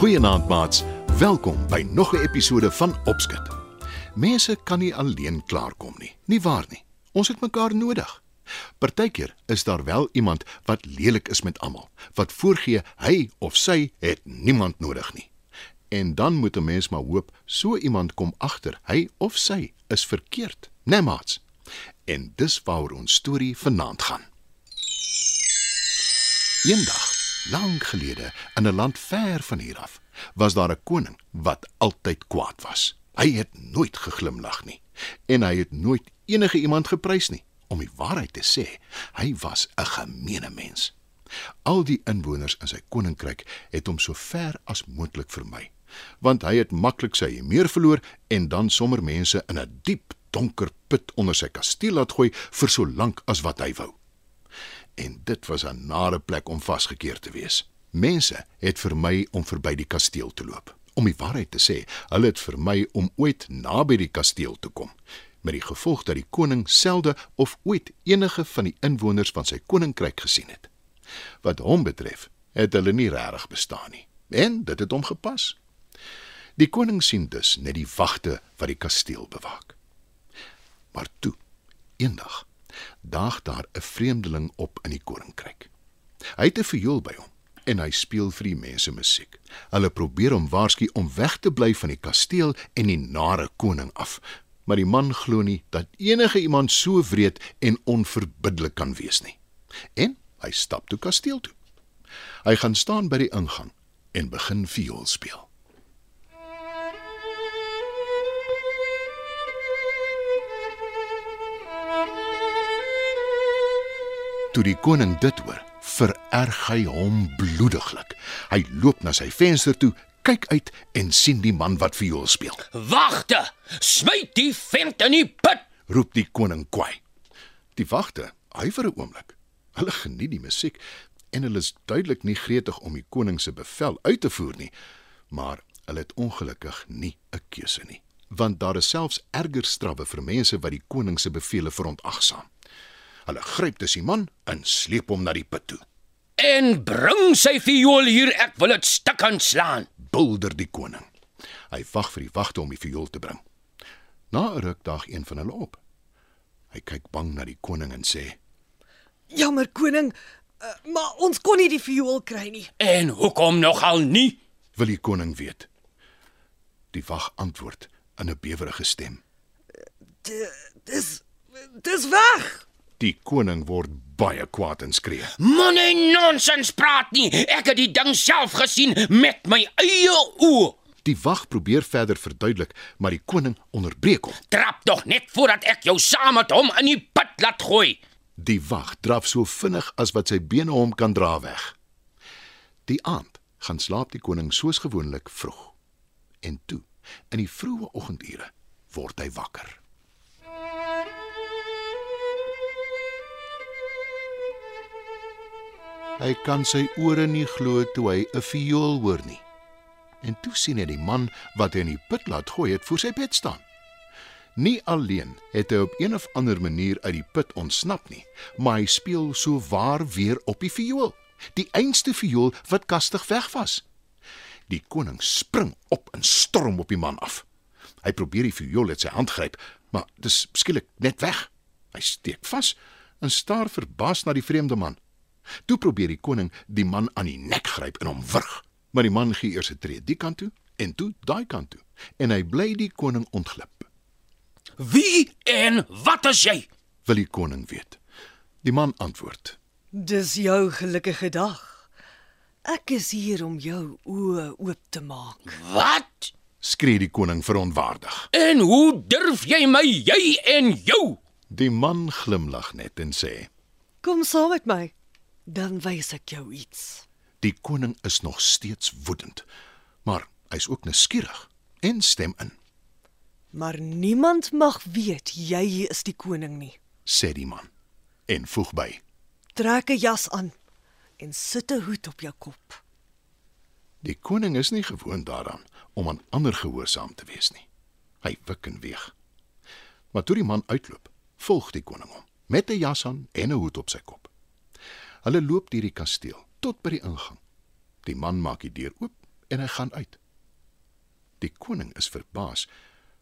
Goeienaand maats. Welkom by nog 'n episode van Opskud. Mense kan nie alleen klaarkom nie. Nie waar nie. Ons het mekaar nodig. Partykeer is daar wel iemand wat lelik is met almal, wat voorgee hy of sy het niemand nodig nie. En dan moet 'n mens maar hoop so iemand kom agter hy of sy is verkeerd, né nee, maats? En dis waaroor ons storie vanaand gaan. Eendag Lank gelede, in 'n land ver van hier af, was daar 'n koning wat altyd kwaad was. Hy het nooit geglimlag nie en hy het nooit enige iemand geprys nie. Om die waarheid te sê, hy was 'n gemeene mens. Al die inwoners in sy koninkryk het hom so ver as moontlik vermy, want hy het maklik sy meer verloor en dan sommer mense in 'n diep donker put onder sy kasteel laat gooi vir so lank as wat hy wou en dit was 'n nare plek om vasgekeer te wees. Mense het vermy om verby die kasteel te loop. Om die waarheid te sê, hulle het vermy om ooit naby die kasteel te kom, met die gevolg dat die koning selde of ooit enige van die inwoners van sy koninkryk gesien het. Wat hom betref, het hulle nie regtig bestaan nie. En dit het hom gepas. Die koning sien dus net die wagte wat die kasteel bewaak. Maar toe, eendag daag daar 'n vreemdeling op in die koninkryk. Hy het 'n viool by hom en hy speel vir die mense musiek. Hulle probeer hom waarsku om weg te bly van die kasteel en die nare koning af. Maar die man glo nie dat enige iemand so wreed en onverbiddelik kan wees nie. En hy stap toe kasteel toe. Hy gaan staan by die ingang en begin viool speel. Toe die koning dit hoor, vererg hy hom bloediglik. Hy loop na sy venster toe, kyk uit en sien die man wat viool speel. "Wagte! Smyt die vent in die put!" roep die koning kwaai. Die wagte, huiwer 'n oomblik. Hulle geniet die musiek en hulle is duidelik nie gretig om die koning se bevel uit te voer nie, maar hulle het ongelukkig nie 'n keuse nie, want daar is selfs erger strawwe vir mense wat die koning se bevele verontagsaam. Hulle gryp dus die man en sleep hom na die put toe. En bring sy viool hier, ek wil dit stuk aanslaan, bulder die koning. Hy wag vir die wagte om die viool te bring. Na 'n ruk daag een van hulle op. Hy kyk bang na die koning en sê: "Jammer koning, uh, maar ons kon nie die viool kry nie." "En hoekom nogal nie?" wil die koning weet. Die wag antwoord in 'n bewerige stem: "Dis dis weg." Die koning word baie kwaad en skree. Moenie nonsens praat nie. Ek het die ding self gesien met my eie oë. Die wag probeer verder verduidelik, maar die koning onderbreek hom. Trap tog net voordat ek jou saam met hom in die put laat gooi. Die wag draf so vinnig as wat sy bene hom kan dra weg. Die aand gaan slaap die koning soos gewoonlik vroeg. En toe, in die vroeë oggendure, word hy wakker. Hy kan sy ore nie glo toe hy 'n viool hoor nie. En toe sien hy die man wat hy in die put laat gooi het voor sy bed staan. Nie alleen het hy op een of ander manier uit die put ontsnap nie, maar hy speel so waar weer op die viool, die einste viool wat kastig weg was. Die koning spring op en storm op die man af. Hy probeer die viool uit sy hand gryp, maar dit skielik net weg. Hy steek vas en staar verbaas na die vreemde man. Toe probeer die koning die man aan die nek gryp en hom wurg, maar die man gee eers 'n tree die kant toe en toe daai kant toe en hy bly die koning ontglip. "Wie en wat is jy?" wil die koning weet. Die man antwoord: "Dis jou gelukkige dag. Ek is hier om jou oë oop te maak." "Wat?" skree die koning verontwaardig. "En hoe durf jy my jy en jou?" Die man glimlag net en sê: "Kom saam met my." Dan wys ek jou iets. Die koning is nog steeds woedend, maar hy's ook nuuskierig en stem in. Maar niemand mag weet jy is die koning nie. sê die man en voeg by: Trek 'n jas aan en sit 'n hoed op jou kop. Die koning is nie gewoond daaraan om aan ander gehoorsaam te wees nie. Hy wik en weeg. Maar toe die man uitloop, volg die koning hom met 'n jas aan en 'n hoed op sy kop. Hulle loop deur die kasteel tot by die ingang. Die man maak die deur oop en hy gaan uit. Die koning is verbaas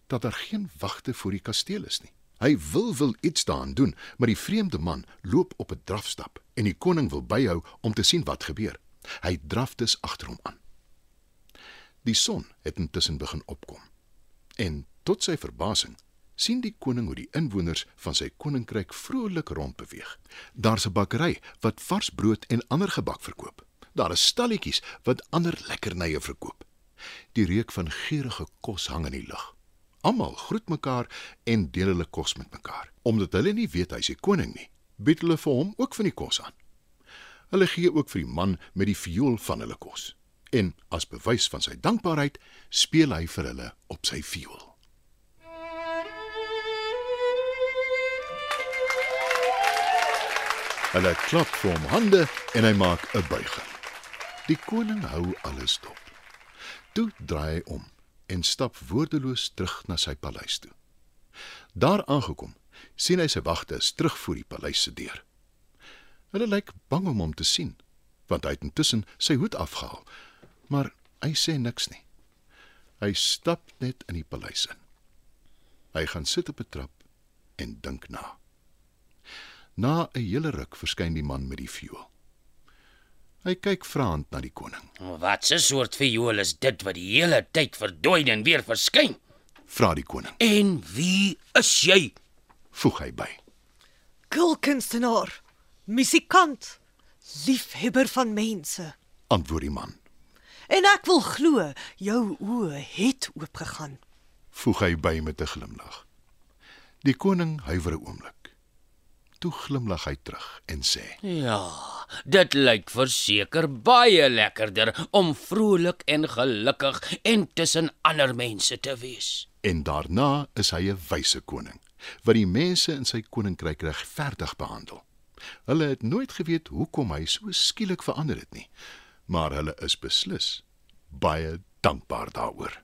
dat daar geen wagte voor die kasteel is nie. Hy wil wil iets daaraan doen, maar die vreemde man loop op 'n drafstap en die koning wil byhou om te sien wat gebeur. Hy draf dus agter hom aan. Die son het intussen begin opkom. En tot sy verbasing sien die koning hoe die inwoners van sy koninkryk vrolik rondbeweeg. Daar's 'n bakkery wat vars brood en ander gebak verkoop. Daar is stalletjies wat ander lekkernye verkoop. Die reuk van geurende kos hang in die lug. Almal groet mekaar en deel hulle kos met mekaar. Omdat hulle nie weet hy's die koning nie, bied hulle vir hom ook van die kos aan. Hulle gee ook vir die man met die viool van hulle kos. En as bewys van sy dankbaarheid, speel hy vir hulle op sy viool. Hulle klap vir hom hande en hy maak 'n buiging. Die koning hou alles dop. Toe draai hy om en stap woordeloos terug na sy paleis toe. Daar aangekom, sien hy sy wagte terug voor die paleis se deur. Hulle lyk bang om hom te sien, want hy het intussen sy hoed afgehaal, maar hy sê niks nie. Hy stap net in die paleis in. Hy gaan sit op 'n trap en dink na. Na 'n hele ruk verskyn die man met die viool. Hy kyk vraend na die koning. Wat 'n soort viool is dit wat die hele tyd verdwyn en weer verskyn? Vra die koning. En wie is jy? Voeg hy by. Kulkunstenaar, musikant, liefhebber van mense. Antwoord die man. En ek wil glo jou oë het oopgegaan. Voeg hy by met 'n glimlag. Die koning huiwer 'n oomblik. Toe glimlag hy terug en sê: Ja, dit lyk verseker baie lekkerder om vrolik en gelukkig en tussen ander mense te wees. En daarna is hy 'n wyse koning wat die mense in sy koninkryk regverdig behandel. Hulle het nooit geweet hoekom hy so skielik verander het nie, maar hulle is beslis baie dankbaar daaroor.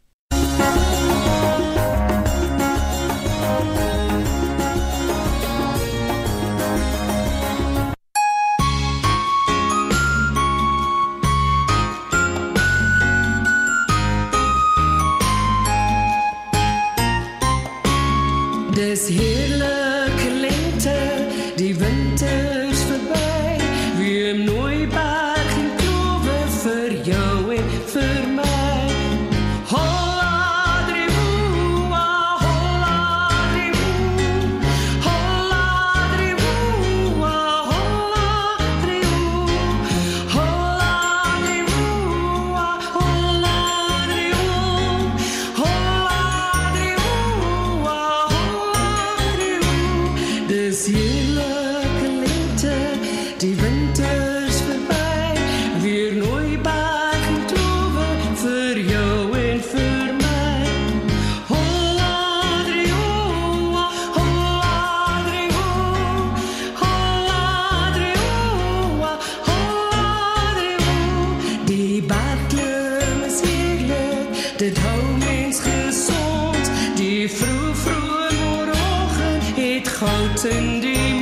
Dis goten die